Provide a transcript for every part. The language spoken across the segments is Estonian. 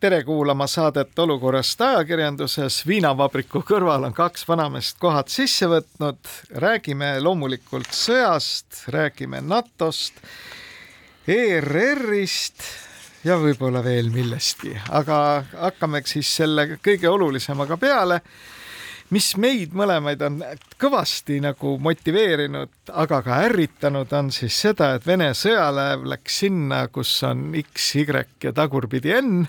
tere kuulama saadet Olukorrast ajakirjanduses. viinavabriku kõrval on kaks vanameest kohad sisse võtnud. räägime loomulikult sõjast, räägime NATO-st, ERR-ist ja võib-olla veel millestki, aga hakkame siis selle kõige olulisemaga peale mis meid mõlemaid on kõvasti nagu motiveerinud, aga ka ärritanud, on siis seda, et Vene sõjalaev läks sinna, kus on X, Y ja tagurpidi N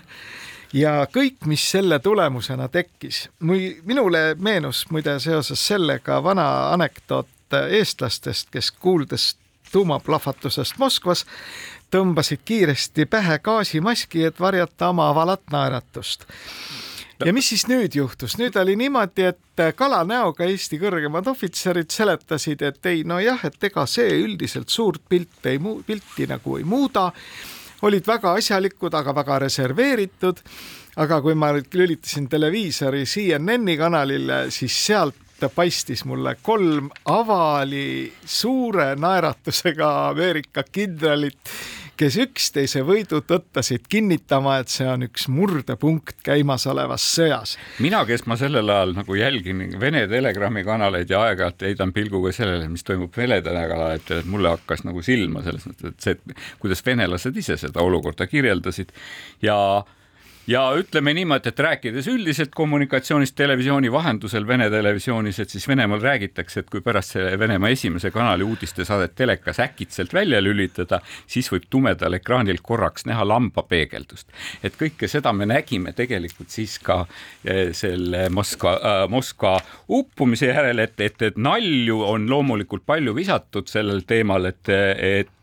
ja kõik, mis selle tulemusena tekkis. minule meenus muide seoses sellega vana anekdoot eestlastest, kes kuuldes tuumaplahvatusest Moskvas, tõmbasid kiiresti pähe gaasimaski, et varjata oma avalat naeratust ja mis siis nüüd juhtus? nüüd oli niimoodi, et kalanäoga Eesti kõrgemad ohvitserid seletasid, et ei, nojah, et ega see üldiselt suurt pilti ei muu-, pilti nagu ei muuda, olid väga asjalikud, aga väga reserveeritud. aga kui ma lülitasin televiisori CNN-i kanalile, siis sealt paistis mulle kolm avali suure naeratusega Ameerika kindralit kes üksteise võidu tõttasid kinnitama, et see on üks murdepunkt käimasolevas sõjas. mina, kes ma sellel ajal nagu jälgin Vene Telegrami kanaleid ja aeg-ajalt heidan pilguga sellele, mis toimub Vene telekanalitel, et mulle hakkas nagu silma selles mõttes, et see, kuidas venelased ise seda olukorda kirjeldasid ja ja ütleme niimoodi, et rääkides üldiselt kommunikatsioonist televisiooni vahendusel Vene televisioonis, et siis Venemaal räägitakse, et kui pärast selle Venemaa esimese kanali uudistesaadet telekas äkitselt välja lülitada, siis võib tumedal ekraanil korraks näha lambapeegeldust. et kõike seda me nägime tegelikult siis ka eh, selle Moskva äh,, Moskva uppumise järel, et, et, et nalju on loomulikult palju visatud sellel teemal, et, et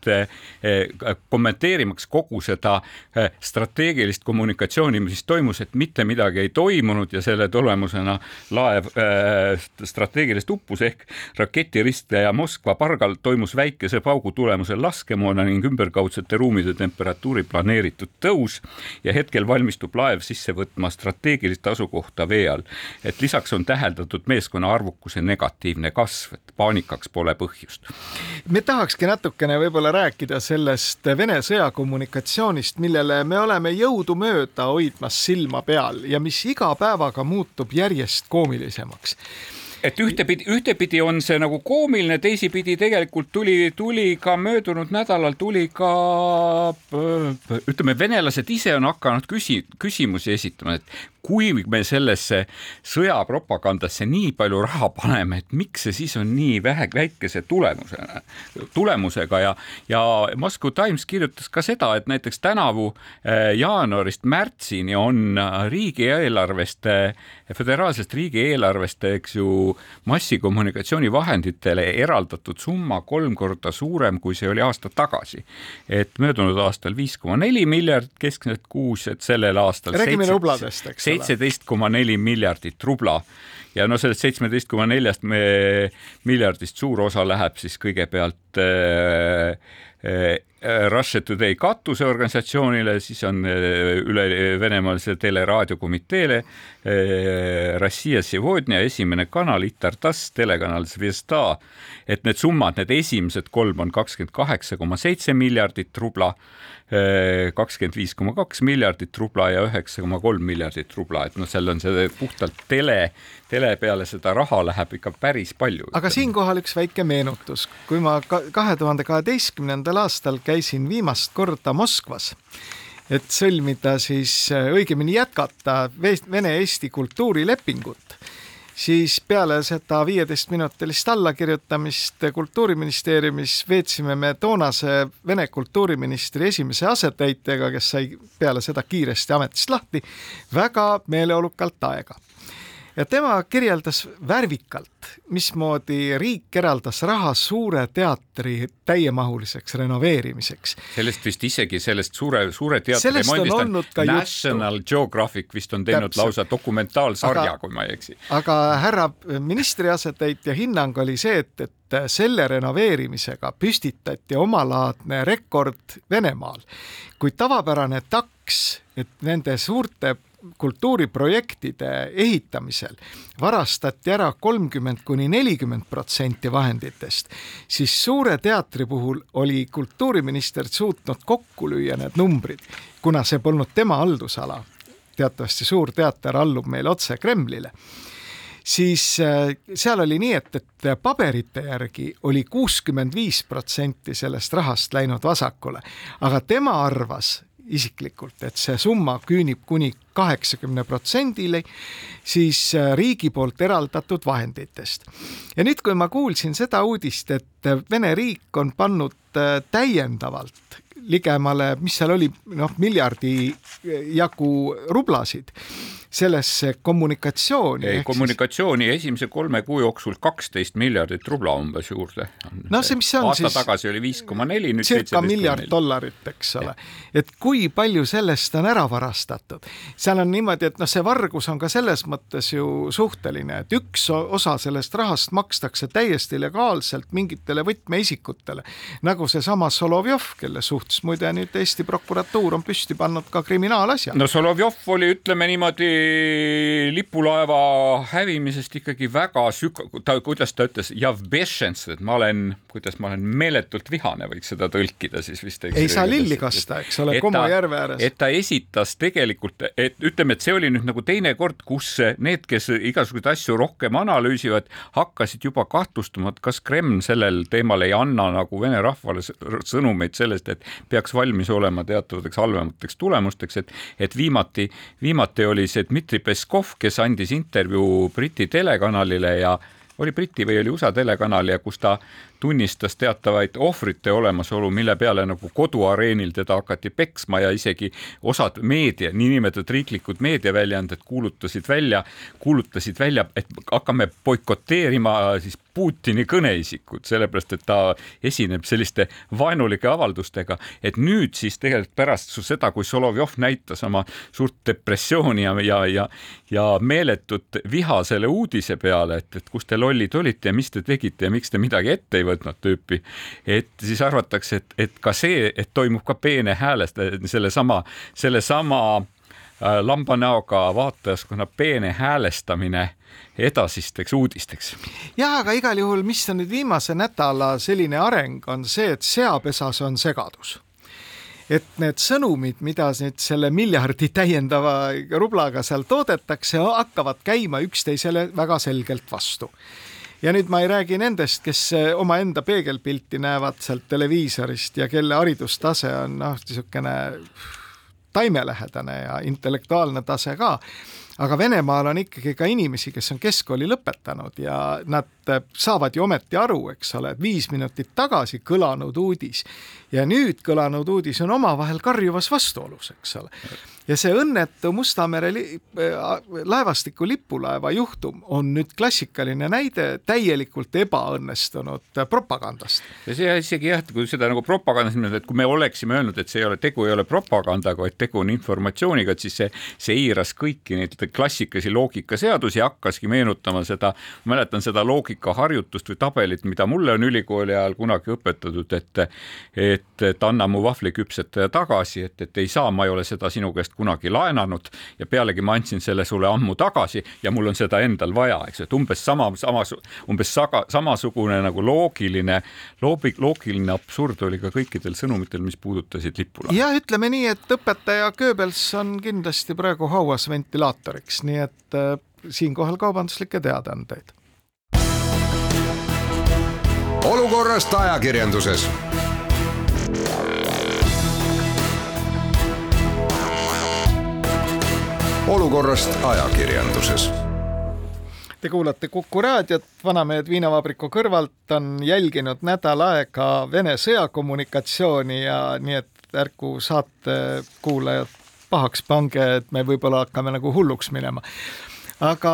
kommenteerimaks kogu seda eh, strateegilist kommunikatsiooni siis toimus, et mitte midagi ei toimunud ja selle tulemusena laev äh, strateegiliselt uppus ehk raketiristleja Moskva pargal toimus väikese paugu tulemusel laskemoona ning ümberkaudsete ruumide temperatuuri planeeritud tõus ja hetkel valmistub laev sisse võtma strateegilist asukohta vee all. et lisaks on täheldatud meeskonna arvukuse negatiivne kasv, et paanikaks pole põhjust. me tahakski natukene võib-olla rääkida sellest Vene sõjakommunikatsioonist, millele me oleme jõudumööda hoidmas silma peal ja mis iga päevaga muutub järjest koomilisemaks et ühtepidi, ühtepidi on see nagu koomiline, teisipidi tegelikult tuli, tuli ka möödunud nädalal tuli ka ütleme, venelased ise on hakanud küsi-, küsimusi esitama, et kui me sellesse sõjapropagandasse nii palju raha paneme, et miks see siis on nii vähe, väikese tulemusena, tulemusega ja, ja Moscow Times kirjutas ka seda, et näiteks tänavu eh, jaanuarist märtsini on riigieelarvest, föderaalsest riigieelarvest, eks ju, massikommunikatsioonivahenditele eraldatud summa kolm korda suurem, kui see oli aasta tagasi. et möödunud aastal viis koma neli miljardit keskmiselt kuus, et sellel aastal seitseteist koma neli miljardit rubla ja no sellest seitsmeteist koma neljast miljardist suur osa läheb siis kõigepealt äh, äh, Russia Today katuseorganisatsioonile, siis on äh, üle Venemaalisele teleraadiokomiteele äh, Rossija Sevodnia esimene kanal, Itartas telekanal Zvezda, et need summad, need esimesed kolm on kakskümmend kaheksa koma seitse miljardit rubla kakskümmend viis koma kaks miljardit rubla ja üheksa koma kolm miljardit rubla, et noh, seal on see puhtalt tele, tele peale seda raha läheb ikka päris palju. aga siinkohal üks väike meenutus, kui ma kahe tuhande kaheteistkümnendal aastal käisin viimast korda Moskvas et sõlmida siis, õigemini jätkata Vene-Eesti kultuurilepingut. Siis peale seda viieteistminutilist allakirjutamist Kultuuriministeeriumis veetsime me toonase Vene kultuuriministri esimese asetäitjaga, kes sai peale seda kiiresti ametist lahti, väga meeleolukalt aega ja tema kirjeldas värvikalt, mismoodi riik eraldas raha Suure teatri täiemahuliseks renoveerimiseks. sellest vist isegi sellest suure, suure teatri remondist on National juttu. Geographic vist on teinud Täpselt. lausa dokumentaalsarja, kui ma ei eksi. aga härra ministri asetäitja hinnang oli see, et, et selle renoveerimisega püstitati omalaadne rekord Venemaal, kuid tavapärane taks, et nende suurte kultuuriprojektide ehitamisel varastati ära kolmkümmend kuni nelikümmend protsenti vahenditest, siis Suure teatri puhul oli kultuuriminister suutnud kokku lüüa need numbrid, kuna see polnud tema haldusala. teatavasti Suur teater allub meil otse Kremlile siis äh, seal oli nii, et, et paberite järgi oli kuuskümmend viis protsenti sellest rahast läinud vasakule, aga tema arvas, isiklikult, et see summa küünib kuni kaheksakümne protsendile siis äh, riigi poolt eraldatud vahenditest. ja nüüd, kui ma kuulsin seda uudist, et Vene riik on pannud äh, täiendavalt ligemale, mis seal oli, noh, miljardi jagu rublasid sellesse kommunikatsiooni. ei, kommunikatsiooni siis... esimese kolme kuu jooksul kaksteist miljardit rubla umbes juurde. no see, mis see on aasta siis? aasta tagasi oli viis koma neli, nüüd circa miljard dollarit, eks ole. et kui palju sellest on ära varastatud. seal on niimoodi, et noh, see vargus on ka selles mõttes ju suhteline, et üks osa sellest rahast makstakse täiesti legaalselt mingitele võtmeisikutele, nagu seesama Solovjov, kelle suhtes muide nüüd Eesti prokuratuur on püsti pannud ka kriminaalasja. no Solovjov oli, ütleme niimoodi lipulaeva hävimisest ikkagi väga sük-, ta, kuidas ta ütles, et ma olen, kuidas ma olen meeletult vihane, võiks seda tõlkida siis vist. ei saa lilli kasta, eks ole, Koma järve ääres. et ta esitas tegelikult, et ütleme, et see oli nüüd nagu teine kord, kus need, kes igasuguseid asju rohkem analüüsivad, hakkasid juba kahtlustama, et kas Kreml sellel teemal ei anna nagu vene rahvale sõnumeid sellest, et peaks valmis olema teatavateks halvemateks tulemusteks, et, et viimati, viimati oli see Dmitri Peskov, kes andis intervjuu Briti telekanalile ja oli Briti või oli USA telekanal ja kus ta tunnistas teatavaid ohvrite olemasolu, mille peale nagu koduareenil teda hakati peksma ja isegi osad meedia, niinimetatud riiklikud meediaväljaanded kuulutasid välja, kuulutasid välja, et hakkame boikoteerima siis Putini kõneisikud, sellepärast et ta esineb selliste vaenulike avaldustega, et nüüd siis tegelikult pärast seda, kui Solovjov näitas oma suurt depressiooni ja, ja, ja, ja meeletut viha selle uudise peale, et, et kus te lollid olite ja mis te tegite ja miks te midagi ette ei võtnud tüüpi. et siis arvatakse, et, et ka see, et toimub ka peene häälest, sellesama, sellesama äh, lambanäoga vaatajaskonna peene häälestamine edasisteks uudisteks. jah, aga igal juhul, mis on nüüd viimase nädala selline areng, on see, et seapesas on segadus et need sõnumid, mida nüüd selle miljardi täiendava rublaga seal toodetakse, hakkavad käima üksteisele väga selgelt vastu ja nüüd ma ei räägi nendest, kes eh, omaenda peegelpilti näevad sealt televiisorist ja kelle haridustase on noh, niisugune taimelähedane ja intellektuaalne tase ka. Aga Venemaal on ikkagi ka inimesi, kes on keskkooli lõpetanud ja nad saavad ju ometi aru, eks ole, et viis minutit tagasi kõlanud uudis ja nüüd kõlanud uudis on omavahel karjuvas vastuolus, eks ole ja see õnnetu Musta mere li äh, laevastiku lipulaeva juhtum on nüüd klassikaline näide täielikult ebaõnnestunud propagandast. ja see isegi jah, kui seda nagu propagandas, et kui me oleksime öelnud, et see ei ole, tegu ei ole propagandaga, vaid tegu on informatsiooniga, et siis see, see eiras kõiki neid klassikalisi loogikaseadusi, hakkaski meenutama seda, mäletan seda loogikaharjutust või tabelit, mida mulle on ülikooli ajal kunagi õpetatud, et et, et anna mu vahvliküpsetaja tagasi, et, et ei saa, ma ei ole seda sinu käest kunagi laenanud ja pealegi ma andsin selle sulle ammu tagasi ja mul on seda endal vaja, eks, et umbes sama, sama, umbes saga, samasugune nagu loogiline, loogiline absurd oli ka kõikidel sõnumitel, mis puudutasid lipulaeva. jah, ütleme nii, et õpetaja Goebbels on kindlasti praegu hauas ventilaatoriks, nii et äh, siinkohal kaubanduslikke teadaandeid. olukorrast ajakirjanduses olukorrast ajakirjanduses. Te kuulate Kuku raadiot, vanamehed viinavabriku kõrvalt on jälginud nädal aega Vene sõjakommunikatsiooni ja nii et ärgu saate kuulajad pahaks pange, et me võib-olla hakkame nagu hulluks minema aga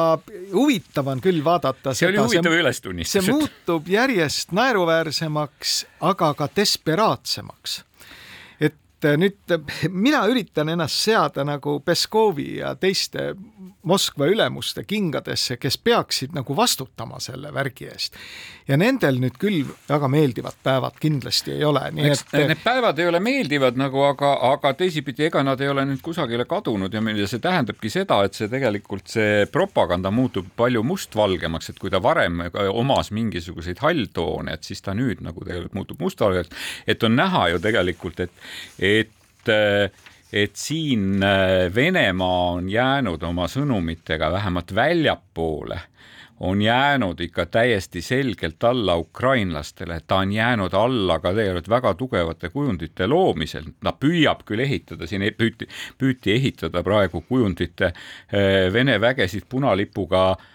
huvitav on küll vaadata. see oli huvitav ülestunnistus. see muutub järjest naeruväärsemaks, aga ka desperaatsemaks nüüd mina üritan ennast seada nagu Peskovi ja teiste Moskva ülemuste kingadesse, kes peaksid nagu vastutama selle värgi eest. ja nendel nüüd küll väga meeldivad päevad kindlasti ei ole, nii Eks, et. Need päevad ei ole meeldivad nagu, aga, aga teisipidi, ega nad ei ole nüüd kusagile kadunud ja see tähendabki seda, et see tegelikult see propaganda muutub palju mustvalgemaks, et kui ta varem omas mingisuguseid halltoone, et siis ta nüüd nagu tegelikult muutub mustvalgeks, et on näha ju tegelikult, et et et siin äh, Venemaa on jäänud oma sõnumitega vähemalt väljapoole. On jäänud ikka täiesti selgelt alla ukrainlastele, ta on jäänud alla ka tegelikult väga tugevate kujundite loomisel, ta püüab küll ehitada, siin püüti, püüti ehitada praegu kujundite äh, Vene vägesid punalipuga äh,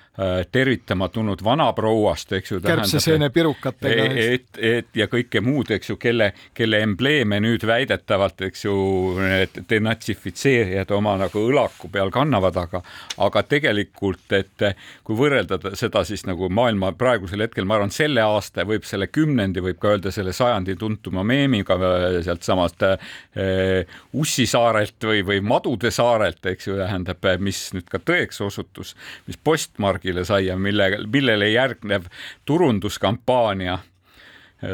tervitama tulnud vanaprouast, eks ju. kärbseseene-pirukatega. et, et ja kõike muud, eks ju, kelle, kelle embleeme nüüd väidetavalt, eks ju, need denatsifitseerijad oma nagu õlaku peal kannavad, aga, aga tegelikult, et kui võrrelda seda siis nagu maailma praegusel hetkel, ma arvan, selle aasta võib selle kümnendi, võib ka öelda selle sajandi tuntuma meemiga sealtsamast äh, Ussi saarelt või, või Madude saarelt, eks ju, tähendab, mis nüüd ka tõeks osutus, mis postmargi kuskile sai ja mille, millele järgnev turunduskampaania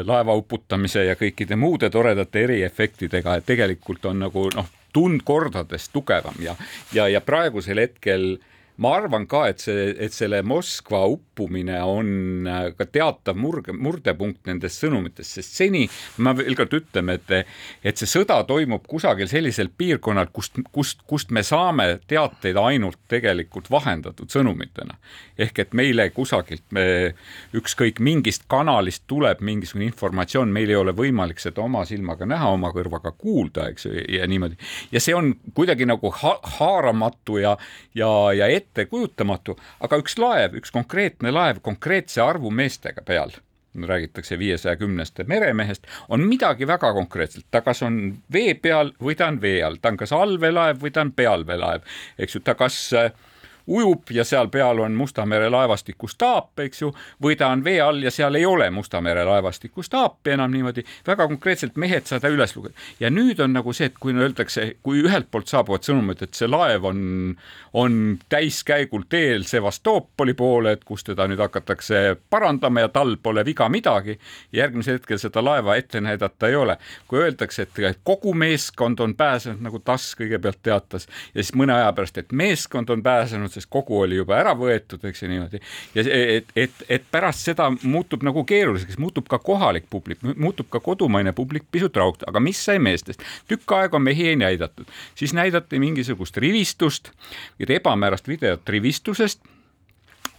laeva uputamise ja kõikide muude toredate eriefektidega, et tegelikult on nagu noh, tund kordades tugevam ja, ja, ja praegusel hetkel äh, ma arvan ka, et see, et selle Moskva uppumine on äh, ka teatav murge, murdepunkt nendes sõnumites, sest seni ma veel kord ütleme, et, et see sõda toimub kusagil sellisel piirkonnal, kust, kust, kust me saame teateid ainult tegelikult vahendatud sõnumitena. ehk et meile kusagilt me ükskõik mingist kanalist tuleb mingisugune informatsioon, meil ei ole võimalik seda oma silmaga näha, oma kõrvaga kuulda, eks ju, ja niimoodi. ja see on kuidagi nagu ha haaramatu ja, ja, ja ette ettekujutamatu, aga üks laev, üks konkreetne laev konkreetse arvu meestega peal räägitakse viiesaja kümnest meremehest, on midagi väga konkreetset, ta kas on vee peal või ta on vee all, ta on kas allveelaev või ta on pealveelaev, eks ju, ta kas äh, ujub ja seal peal on Musta mere laevastiku staap, eks ju, või ta on vee all ja seal ei ole Musta mere laevastiku staapi enam niimoodi, väga konkreetselt mehed saada üles lugeda. ja nüüd on nagu see, et kui öeldakse, kui ühelt poolt saabuvad sõnumid, et see laev on, on täiskäigul teel Sevastopoli poole, et kus teda nüüd hakatakse parandama ja tal pole viga midagi, järgmisel hetkel seda laeva ette näidata ei ole. kui öeldakse, et kogu meeskond on pääsenud, nagu TASS kõigepealt teatas, ja siis mõne aja pärast, et meeskond on pääsenud, sest kogu oli juba ära võetud, eks ju niimoodi. ja et, et, et pärast seda muutub nagu keeruliseks, muutub ka kohalik publik, muutub ka kodumaine publik pisut rahutu, aga mis sai meestest? tükk aega mehi ei näidatud, siis näidati mingisugust rivistust, ebamäärast videot rivistusest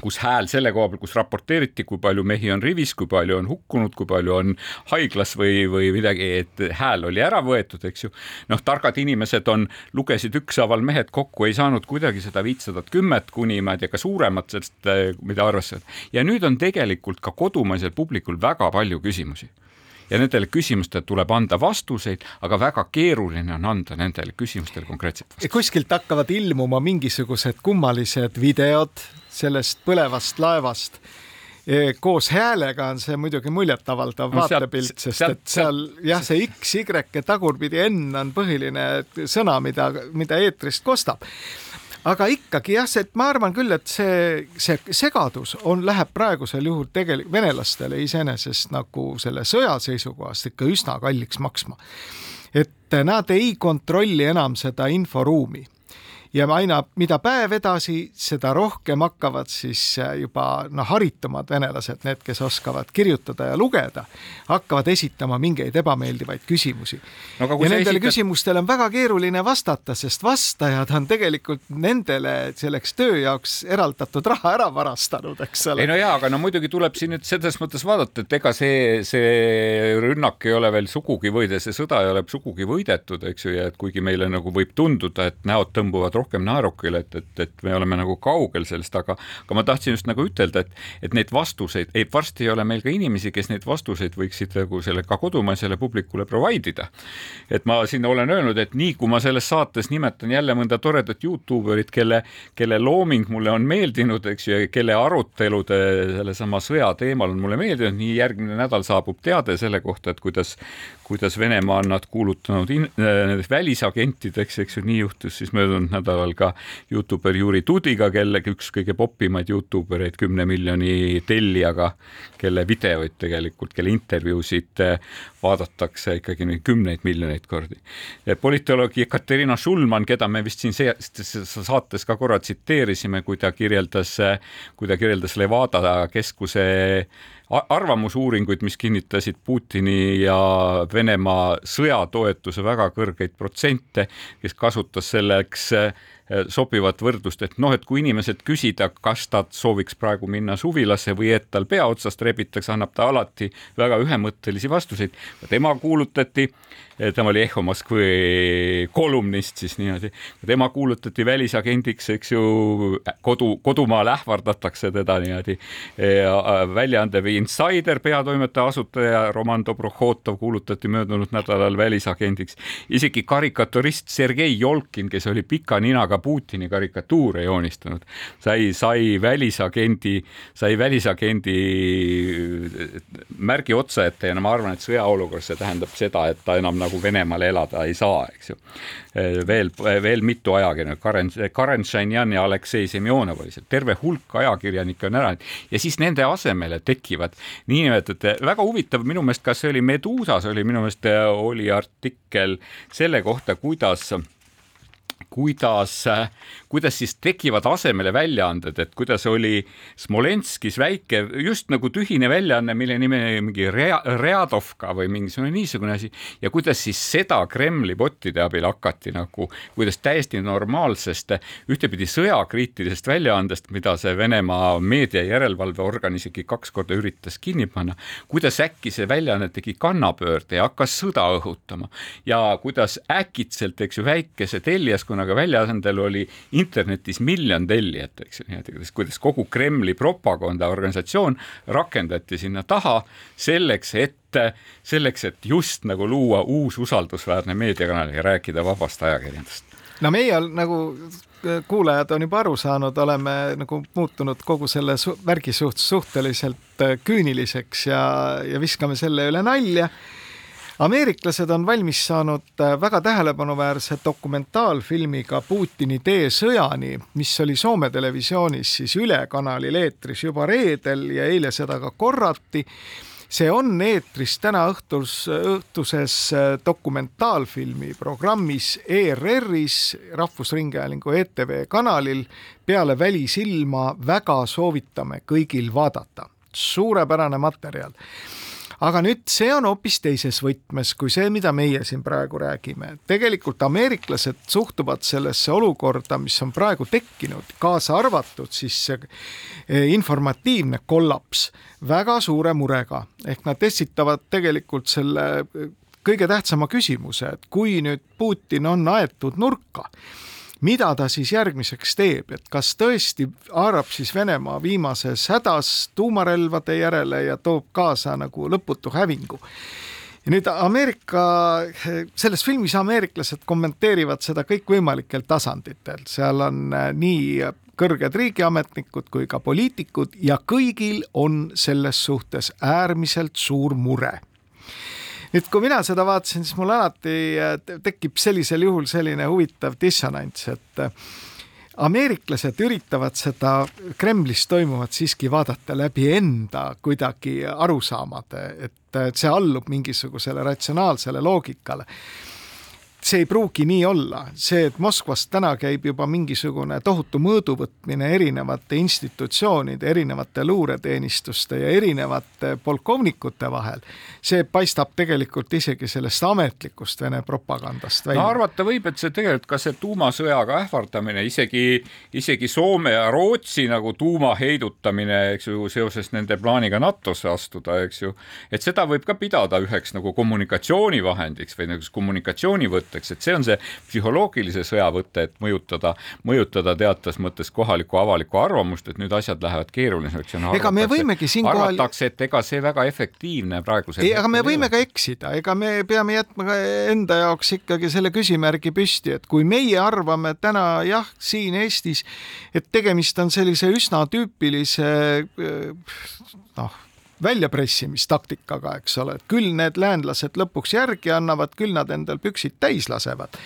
kus hääl selle koha peal, kus raporteeriti, kui palju mehi on rivis, kui palju on hukkunud, kui palju on haiglas või, või midagi, et hääl oli ära võetud, eks ju. noh, targad inimesed on, lugesid ükshaaval mehed kokku, ei saanud kuidagi seda viitsadat kümmet kuni ma ei tea, ka suuremat sellest, eh, mida arvestada. ja nüüd on tegelikult ka kodumaisel publikul väga palju küsimusi ja nendele küsimustele tuleb anda vastuseid, aga väga keeruline on anda nendele küsimustele konkreetseid vastuseid. kuskilt hakkavad ilmuma mingisugused kummalised videod sellest põlevast laevast e, koos häälega on see muidugi muljetavaldav no, vaatepilt, sest sealt, et seal jah, see X, Y ja tagurpidi N on põhiline sõna, mida, mida eetrist kostab aga ikkagi jah, see, et ma arvan küll, et see, see segadus on, läheb praegusel juhul tegelikult venelastele iseenesest nagu selle sõja seisukohast ikka üsna kalliks maksma. et nad ei kontrolli enam seda inforuumi ja aina, mida päev edasi, seda rohkem hakkavad siis äh, juba noh, haritumad venelased, need, kes oskavad kirjutada ja lugeda, hakkavad esitama mingeid ebameeldivaid küsimusi no,. ja nendele esitad... küsimustele on väga keeruline vastata, sest vastajad on tegelikult nendele selleks töö jaoks eraldatud raha ära varastanud, eks ole. ei no jaa, aga no muidugi tuleb siin nüüd selles mõttes vaadata, et ega see, see rünnak ei ole veel sugugi võide, see sõda ei ole sugugi võidetud, eks ju, ja et kuigi meile nagu võib tunduda, et näod tõmbuvad rohkem naerukile, et, et, et me oleme nagu kaugel sellest, aga, aga ma tahtsin just nagu ütelda, et, et neid vastuseid, ei varsti ei ole meil ka inimesi, kes neid vastuseid võiksid nagu selle ka kodumaisele publikule provide ida. et ma siin olen öelnud, et nii kui ma selles saates nimetan jälle mõnda toredat Youtube erit, kelle, kelle looming mulle on meeldinud, eks ju, kelle arutelud sellesama sõja teemal on mulle meeldinud, nii järgmine nädal saabub teade selle kohta, et kuidas, kuidas Venemaa on nad kuulutanud in, äh, välisagentideks, eks ju, nii juhtus siis möödunud nädalal ka Youtuber Juri Tudiga, kellega üks kõige popimaid Youtube ereid kümne miljoni tellijaga, kelle videoid tegelikult, kelle intervjuusid äh, vaadatakse ikkagi kümneid miljoneid kordi. politoloog Jekaterina Šulman, keda me vist siin saates ka korra tsiteerisime, kui ta kirjeldas, kui ta kirjeldas Levada keskuse arvamusuuringuid, mis kinnitasid Putini ja Venemaa sõjatoetuse väga kõrgeid protsente, kes kasutas selleks sobivat võrdlust, et noh, et kui inimesed küsida, kas ta sooviks praegu minna suvilasse või et tal pea otsast rebitakse, annab ta alati väga ühemõttelisi vastuseid. tema kuulutati tema oli Eho Moskvi kolumnist siis niimoodi, tema kuulutati välisagendiks, eks ju, kodu, kodumaal ähvardatakse teda niimoodi. Väljaande The Insider peatoimetaja asutaja Roman Dobrohhotov kuulutati möödunud nädalal välisagendiks. isegi karikaturist Sergei Jolkin, kes oli pika ninaga Putini karikatuure joonistanud, sai, sai välisagendi, sai välisagendi äh, märgi otsaette ja no ma arvan, et sõjaolukorras see tähendab seda, et ta enam nagu Venemaal elada ei saa, eks ju. veel, veel mitu ajakirjanikku, Karen, Karen Šanjan ja Aleksei Semjonov oli seal, terve hulk ajakirjanikke on ära ja siis nende asemele tekivad niinimetatud, väga huvitav, minu meelest, kas see oli Medusas, oli minu meelest, oli artikkel selle kohta, kuidas kuidas, kuidas siis tekivad asemele väljaanded, et kuidas oli Smolenskis väike, just nagu tühine väljaanne, mille nimi oli mingi Rea-, Readovka või mingisugune niisugune asi ja kuidas siis seda Kremli bottide abil hakati nagu, kuidas täiesti normaalsest, ühtepidi sõjakriitilisest väljaandest, mida see Venemaa meedia järelevalveorgan isegi kaks korda üritas kinni panna, kuidas äkki see väljaanne tegi kannapöörde ja hakkas sõda õhutama. Ja kuidas äkitselt, eks ju, väikese tellijaskonnaga väljaasendel oli internetis miljon tellijat, eks ju, niimoodi, kuidas, kuidas kogu Kremli propagandaorganisatsioon rakendati sinna taha selleks, et selleks, et just nagu luua uus usaldusväärne meediakanal ja rääkida vabast ajakirjandusest. no meie nagu kuulajad on juba aru saanud, oleme nagu muutunud kogu selle värgi suht suhteliselt küüniliseks ja, ja viskame selle üle nalja ameeriklased on valmis saanud äh, väga tähelepanuväärse dokumentaalfilmiga Putini tee sõjani, mis oli Soome televisioonis siis ülekanalil eetris juba reedel ja eile seda ka korrati see on eetris täna õhtus, õhtuses äh, dokumentaalfilmi programmis ERR-is, Rahvusringhäälingu ETV kanalil peale Välisilma väga soovitame kõigil vaadata. suurepärane materjal aga nüüd see on hoopis teises võtmes kui see, mida meie siin praegu räägime. tegelikult ameeriklased suhtuvad sellesse olukorda, mis on praegu tekkinud, kaasa arvatud siis see eh, informatiivne kollaps, väga suure murega, ehk nad esitavad tegelikult selle eh, kõige tähtsama küsimuse, et kui nüüd Putin on aetud nurka mida ta siis järgmiseks teeb, et kas tõesti haarab siis Venemaa viimases hädas tuumarelvade järele ja toob kaasa nagu lõputu hävingu? Ja nüüd Ameerika, selles filmis ameeriklased kommenteerivad seda kõikvõimalikel tasanditel, seal on äh, nii kõrged riigiametnikud kui ka poliitikud ja kõigil on selles suhtes äärmiselt suur mure nüüd, kui mina seda vaatasin, siis mul alati äh, tekib sellisel juhul selline huvitav dissonants, et äh, ameeriklased üritavad seda Kremlis toimuvat siiski vaadata läbi enda kuidagi arusaamade, et see allub mingisugusele ratsionaalsele loogikale see ei pruugi nii olla, see, et Moskvas täna käib juba mingisugune tohutu mõõduvõtmine erinevate institutsioonide, erinevate luureteenistuste ja erinevate polkovnikute vahel, see paistab tegelikult isegi sellest ametlikust Vene propagandast välja. no arvata võib, et see tegelikult ka see tuumasõjaga ähvardamine, isegi, isegi Soome ja Rootsi nagu tuuma heidutamine, eks ju, seoses nende plaaniga NATO-sse astuda, eks ju, et seda võib ka pidada üheks nagu kommunikatsioonivahendiks või nagu kommunikatsioonivõtteks sõjavõtteks, et see on see psühholoogilise sõja võte, et mõjutada, mõjutada teatas mõttes kohalikku avalikku arvamust, et nüüd asjad lähevad keerulisemaks ega me võimegi siinkohal arvatakse, et ega see väga efektiivne praegusel ei, aga me võime ka eksida, ega me peame jätma ka enda jaoks ikkagi selle küsimärgi püsti, et kui meie arvame täna jah, siin Eestis, et tegemist on sellise üsna tüüpilise noh, väljapressimistaktikaga, eks ole, et küll need läänlased lõpuks järgi annavad, küll nad endal püksid täis lasevad.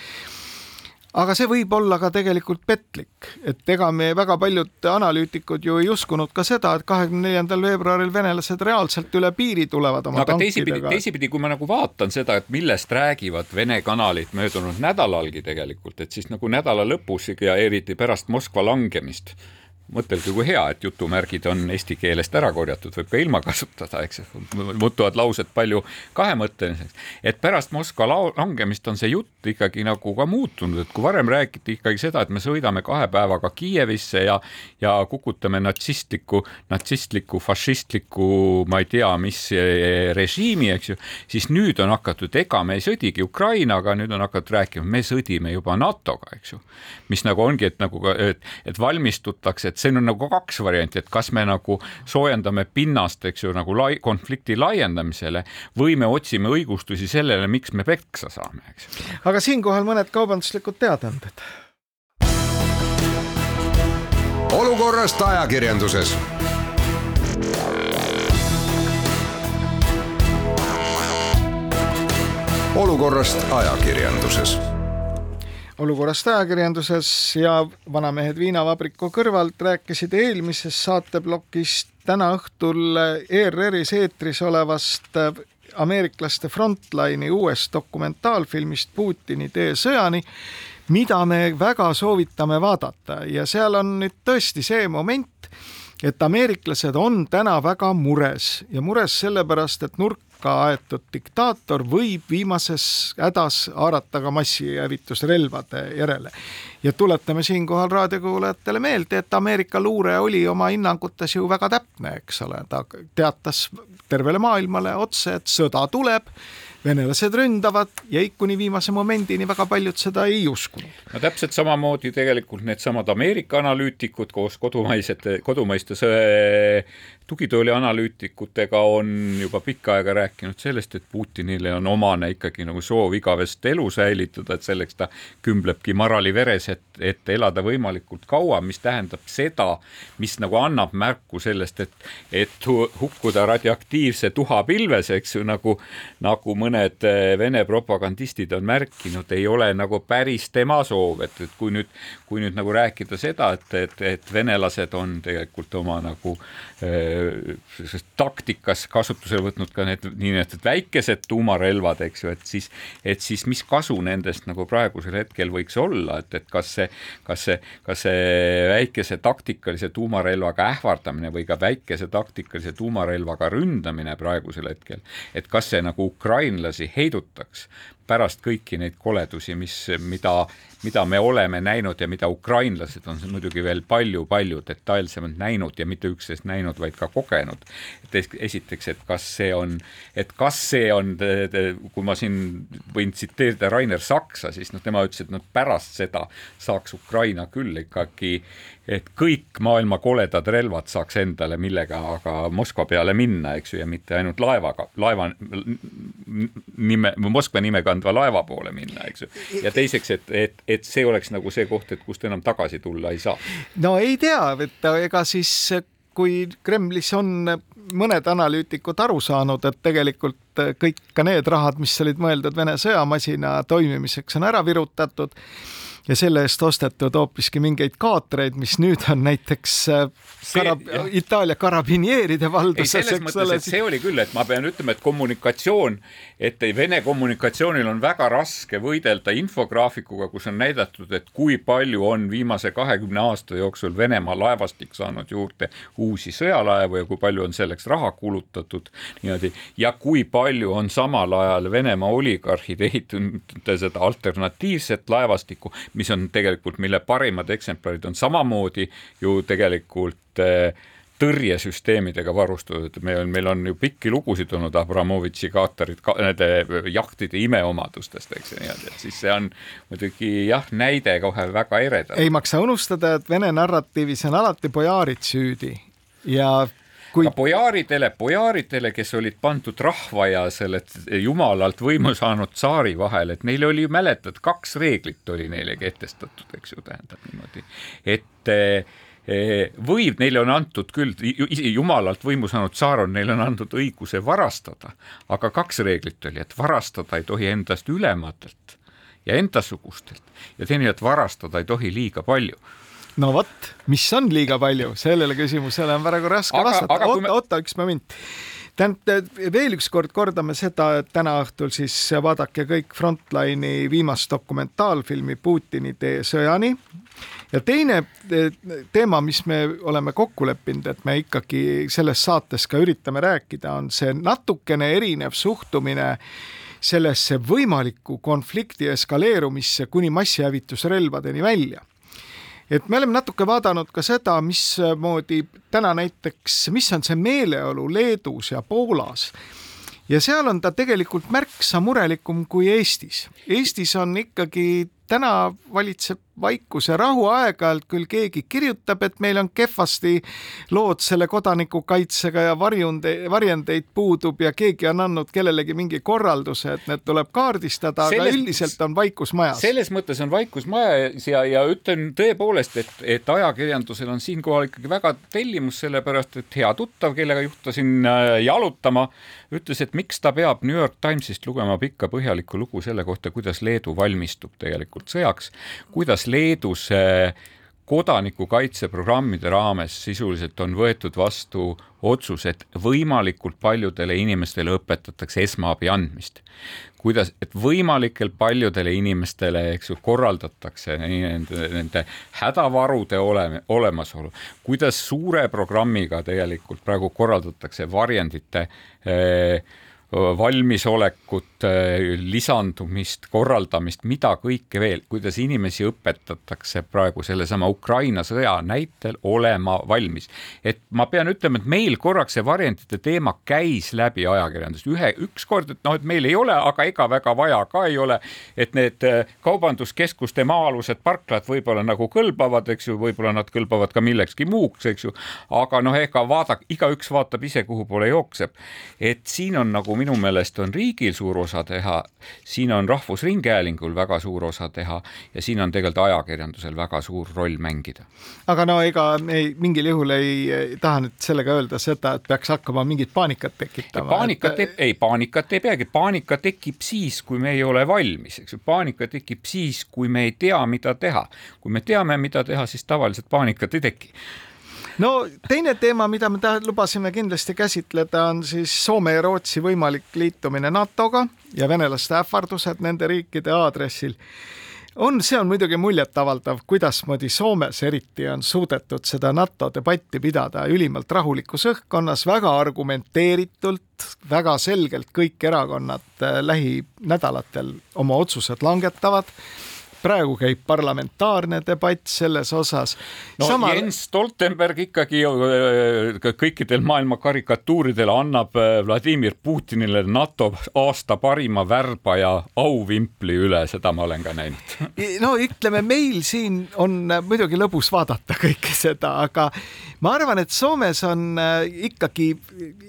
Aga see võib olla ka tegelikult petlik, et ega me väga paljud analüütikud ju ei uskunud ka seda, et kahekümne neljandal veebruaril venelased reaalselt üle piiri tulevad oma no, aga teisipidi, teisipidi, kui ma nagu vaatan seda, et millest räägivad Vene kanalid möödunud nädalalgi tegelikult, et siis nagu nädala lõpus ja eriti pärast Moskva langemist mõtelge, kui hea, et jutumärgid on eesti keelest ära korjatud, võib ka ilma kasutada, eks muutuvad laused palju kahemõtteliseks. et pärast Moskva langemist on see jutt ikkagi nagu ka muutunud, et kui varem räägiti ikkagi seda, et me sõidame kahe päevaga Kiievisse ja ja kukutame natsistliku, natsistliku, fašistliku, ma ei tea, mis režiimi, eks ju, siis nüüd on hakatud, ega me ei sõdigi Ukrainaga, nüüd on hakatud rääkima, me sõdime juba NATO-ga, eks ju. mis nagu ongi, et nagu, et, et valmistutakse, et siin on nagu kaks varianti, et kas me nagu soojendame pinnast, eks ju, nagu lai, konflikti laiendamisele või me otsime õigustusi sellele, miks me peksa saame, eks aga siinkohal mõned kaubanduslikud teadaanded. olukorrast ajakirjanduses. Olukorrast ajakirjanduses olukorrast ajakirjanduses ja vanamehed viinavabriku kõrvalt rääkisid eelmises saateplokis täna õhtul ERR-is eetris olevast ameeriklaste Frontline'i uuest dokumentaalfilmist Putini tee sõjani, mida me väga soovitame vaadata. Ja seal on nüüd tõesti see moment, et ameeriklased on täna väga mures. Ja mures sellepärast, et nurk nurka aetud diktaator võib viimases hädas haarata ka massihävitusrelvade järele. ja tuletame siinkohal raadiokuulajatele meelde, et Ameerika luure oli oma hinnangutes ju väga täpne, eks ole, ta teatas tervele maailmale otse, et sõda tuleb venelased ründavad ja kuni viimase momendini väga paljud seda ei uskunud. no täpselt samamoodi tegelikult needsamad Ameerika analüütikud koos kodumaisete, kodumaiste tugitooli analüütikutega on juba pikka aega rääkinud sellest, et Putinile on omane ikkagi nagu soov igavest elu säilitada, et selleks ta kümblebki marali veres, et, et elada võimalikult kaua, mis tähendab seda, mis nagu annab märku sellest, et, et hukkuda radioaktiivse tuha pilves, eks ju, nagu, nagu mõned eh, Vene propagandistid on märkinud, ei ole nagu päris tema soov, et, et kui nüüd, kui nüüd nagu rääkida seda, et, et, et venelased on tegelikult oma nagu äh, taktikas kasutusele võtnud ka need niinimetatud väikesed tuumarelvad, eks ju, et siis, et siis mis kasu nendest nagu praegusel hetkel võiks olla, et, et kas see, kas see, kas see väikese taktikalise tuumarelvaga ähvardamine või ka väikese taktikalise tuumarelvaga ründamine praegusel hetkel, et kas see nagu ukrainlasi heidutaks pärast kõiki neid koledusi, mis, mida, mida me oleme näinud ja mida ukrainlased on muidugi veel palju-palju detailsemalt näinud ja mitte üksnes näinud, vaid ka kogenud. et esiteks, et kas see on, et kas see on, kui ma siin võin tsiteerida Rainer Saksa, siis noh, tema ütles, et noh, pärast seda saaks Ukraina küll ikkagi et kõik maailma koledad relvad saaks endale millega aga Moskva peale minna, eks ju, ja mitte ainult laevaga, laeva nime, Moskva nime kandva laeva poole minna, eks ju. ja teiseks, et, et, et see oleks nagu see koht, et kust enam tagasi tulla ei saa. no ei tea, et ega siis kui Kremlis on mõned analüütikud aru saanud, et tegelikult kõik ka need rahad, mis olid mõeldud Vene sõjamasina toimimiseks, on ära virutatud ja selle eest ostetud hoopiski mingeid kaatreid, mis nüüd on näiteks äh, karab, Itaalia karabineeride valduses. selles mõttes, et see oli küll, et ma pean ütlema, et kommunikatsioon, et Vene kommunikatsioonil on väga raske võidelda infograafikuga, kus on näidatud, et kui palju on viimase kahekümne aasta jooksul Venemaa laevastik saanud juurde uusi sõjalaevu ja kui palju on selleks raha kulutatud niimoodi ja kui palju on samal ajal Venemaa oligarhid ehitanud seda alternatiivset laevastikku, mis on tegelikult, mille parimad eksemplarid on samamoodi ju tegelikult äh, tõrjesüsteemidega varustatud, meil on, meil on ju pikki lugusid olnud Abramovitši kaatarid ka, nende jahtide imeomadustest, eks ju niimoodi, et siis see on muidugi jah, näide kohe väga eredalt. ei maksa unustada, et Vene narratiivis on alati bojaarid süüdi ja kui... ka bojaaridele, bojaaridele, kes olid pandud rahva ja selle jumalalt võimu saanud tsaari vahel, et neil oli, mäletad, kaks reeglit oli neile kehtestatud, eks ju, tähendab niimoodi, et eh, võib, neile on antud küll, jumalalt võimu saanud tsaar on, neile on antud õiguse varastada, aga kaks reeglit oli, et varastada ei tohi endast ülematelt ja endasugustelt ja teine, et varastada ei tohi liiga palju no vot, mis on liiga palju, sellele küsimusele on praegu raske aga, vastata. oota me..., oota üks moment tähendab, veel ükskord kordame seda, et täna õhtul siis vaadake kõik Frontline'i viimast dokumentaalfilmi Putini tee sõjani. ja teine teema, mis me oleme kokku leppinud, et me ikkagi selles saates ka üritame rääkida, on see natukene erinev suhtumine sellesse võimalikku konflikti eskaleerumisse kuni massihävitusrelvadeni välja et me oleme natuke vaadanud ka seda, mismoodi täna näiteks, mis on see meeleolu Leedus ja Poolas ja seal on ta tegelikult märksa murelikum kui Eestis. Eestis on ikkagi täna valitseb vaikus ja rahu, aeg-ajalt küll keegi kirjutab, et meil on kehvasti lood selle kodanikukaitsega ja varjunde, varjendeid puudub ja keegi on andnud kellelegi mingi korralduse, et need tuleb kaardistada, aga üldiselt on vaikus majas. selles mõttes on vaikus majas ja, ja ütlen tõepoolest, et, et ajakirjandusel on siinkohal ikkagi väga tellimus, sellepärast et hea tuttav, kellega juhtusin äh, jalutama, ütles, et miks ta peab New York Timesist lugema pikka põhjalikku lugu selle kohta, kuidas Leedu valmistub tegelikult sõjaks, kuidas Leedus kodanikukaitseprogrammide raames sisuliselt on võetud vastu otsus, et võimalikult paljudele inimestele õpetatakse esmaabi andmist. kuidas, et võimalikult paljudele inimestele, eks ju, korraldatakse nende, nende hädavarude ole, olemasolu, kuidas suure programmiga tegelikult praegu korraldatakse varjendite eh, valmisolekut, lisandumist, korraldamist, mida kõike veel, kuidas inimesi õpetatakse praegu sellesama Ukraina sõja näitel olema valmis. et ma pean ütlema, et meil korraks see varjendite teema käis läbi ajakirjandust ühe, ükskord, et noh, et meil ei ole, aga ega väga vaja ka ei ole, et need äh, kaubanduskeskuste maa-alused parklad võib-olla nagu kõlbavad, eks ju, võib-olla nad kõlbavad ka millekski muuks, eks ju, aga noh, ega vaadake, igaüks vaatab ise, kuhu poole jookseb. et siin on nagu minu meelest on riigil suur osa teha, siin on Rahvusringhäälingul väga suur osa teha ja siin on tegelikult ajakirjandusel väga suur roll mängida. aga no ega ei, mingil juhul ei, ei taha nüüd sellega öelda seda, et peaks hakkama mingit paanikat tekitama. paanikat et... ei, paanikat ei peagi, paanika tekib siis, kui me ei ole valmis, eks ju, paanika tekib siis, kui me ei tea, mida teha. kui me teame, mida teha, siis tavaliselt paanikat ei teki no teine teema, mida me lubasime kindlasti käsitleda, on siis Soome ja Rootsi võimalik liitumine NATO-ga ja venelaste ähvardused nende riikide aadressil. On, see on muidugi muljetavaldav, kuidasmoodi Soomes eriti on suudetud seda NATO debatti pidada ülimalt rahulikus õhkkonnas, väga argumenteeritult, väga selgelt kõik erakonnad äh, lähinädalatel oma otsused langetavad praegu käib parlamentaarne debatt selles osas. no Sama... Jens Stoltenberg ikkagi äh, kõikidel maailma karikatuuridel annab äh, Vladimir Putinile NATO aasta parima värbaja auvimpli üle, seda ma olen ka näinud. no ütleme, meil siin on äh, muidugi lõbus vaadata kõike seda, aga ma arvan, et Soomes on ikkagi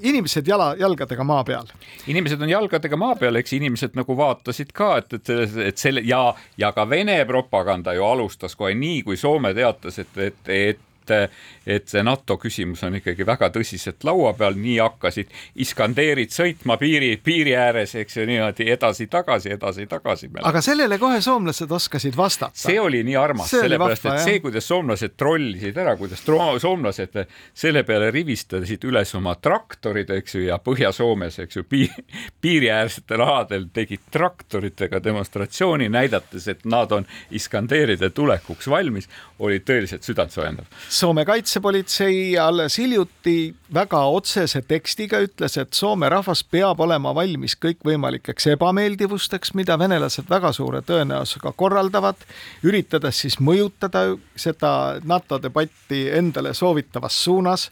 inimesed jala, jalgadega maa peal. inimesed on jalgadega maa peal, eks inimesed nagu vaatasid ka, et, et, et selle ja, ja ka Vene Vene propaganda ju alustas kohe nii, kui Soome teatas, et, et, et et, et see NATO küsimus on ikkagi väga tõsiselt laua peal, nii hakkasid Iskanderid sõitma piiri, piiri ääres, eks ju, niimoodi edasi-tagasi, edasi-tagasi. aga sellele kohe soomlased oskasid vastata. see oli nii armas, sellepärast et see, kuidas soomlased trollisid ära, kuidas soomlased selle peale rivistasid üles oma traktorid, eks ju, ja Põhja-Soomes, eks ju, piiri, piiriäärsetel aladel tegid traktoritega demonstratsiooni, näidates, et nad on Iskanderide tulekuks valmis, oli tõeliselt südantsoojendav Soome kaitsepolitsei alles hiljuti väga otsese tekstiga ütles, et Soome rahvas peab olema valmis kõikvõimalikeks ebameeldivusteks, mida venelased väga suure tõenäosusega korraldavad, üritades siis mõjutada seda NATO debatti endale soovitavas suunas.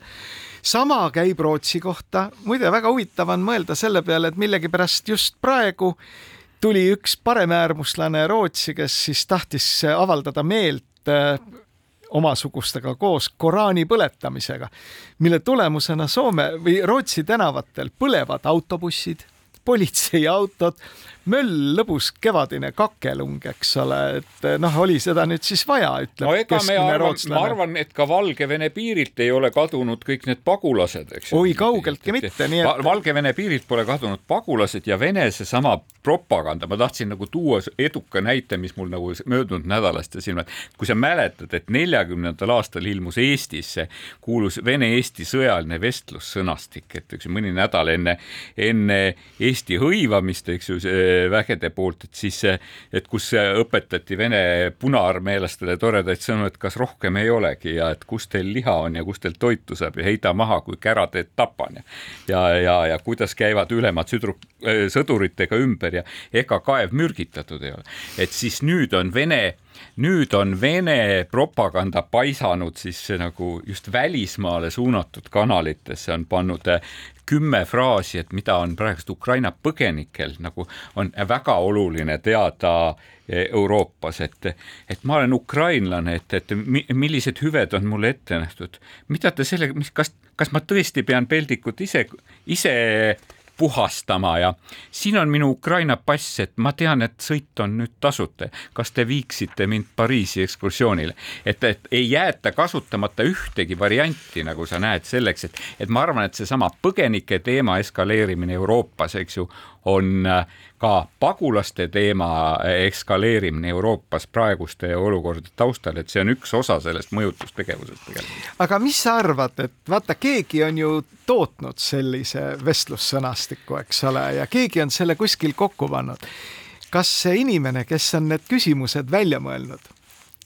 Sama käib Rootsi kohta, muide väga huvitav on mõelda selle peale, et millegipärast just praegu tuli üks paremäärmuslane Rootsi, kes siis tahtis avaldada meelt äh, omasugustega koos Koraani põletamisega, mille tulemusena Soome või Rootsi tänavatel põlevad autobussid, politseiautod, möll lõbus kevadine kakelung, eks ole, et noh, oli seda nüüd siis vaja, ütleb no me arvan, ma arvan, et ka Valgevene piirilt ei ole kadunud kõik need pagulased, eks ju. oi, kaugeltki mitte, nii et Valgevene piirilt pole kadunud pagulased ja Vene seesama propaganda, ma tahtsin nagu tuua eduka näite, mis mul nagu möödunud nädalast ja silma, et kui sa mäletad, et neljakümnendal aastal ilmus Eestisse kuulus Vene-Eesti sõjaline vestlussõnastik, et üks mõni nädal enne, enne Eesti hõivamist, eks ju, see vägede poolt, et siis, et kus õpetati Vene punaarmeelastele toredaid sõnu, et kas rohkem ei olegi ja et kus teil liha on ja kus teil toitu saab ja heida maha, kui kära teed tapan ja ja, ja, ja kuidas käivad ülemad südru, sõduritega ümber ja ega kaev mürgitatud ei ole. et siis nüüd on Vene nüüd on Vene propaganda paisanud siis nagu just välismaale suunatud kanalitesse, on pannud kümme fraasi, et mida on praegust Ukraina põgenikel nagu on väga oluline teada e, Euroopas, et, et ma olen ukrainlane, et, et millised hüved on mulle ette nähtud, mida te sellega, mis, kas, kas ma tõesti pean peldikut ise, ise puhastama ja siin on minu Ukraina pass, et ma tean, et sõit on nüüd tasuta. kas te viiksite mind Pariisi ekskursioonile, et, et ei jäeta kasutamata ühtegi varianti, nagu sa näed, selleks, et, et ma arvan, et seesama põgenike teema eskaleerimine Euroopas, eks ju, on äh, ka pagulaste teema eskaleerimine Euroopas praeguste olukordade taustal, et see on üks osa sellest mõjutustegevusest tegelikult. aga mis sa arvad, et vaata, keegi on ju tootnud sellise vestlussõnastiku, eks ole, ja keegi on selle kuskil kokku pannud. kas see inimene, kes on need küsimused välja mõelnud,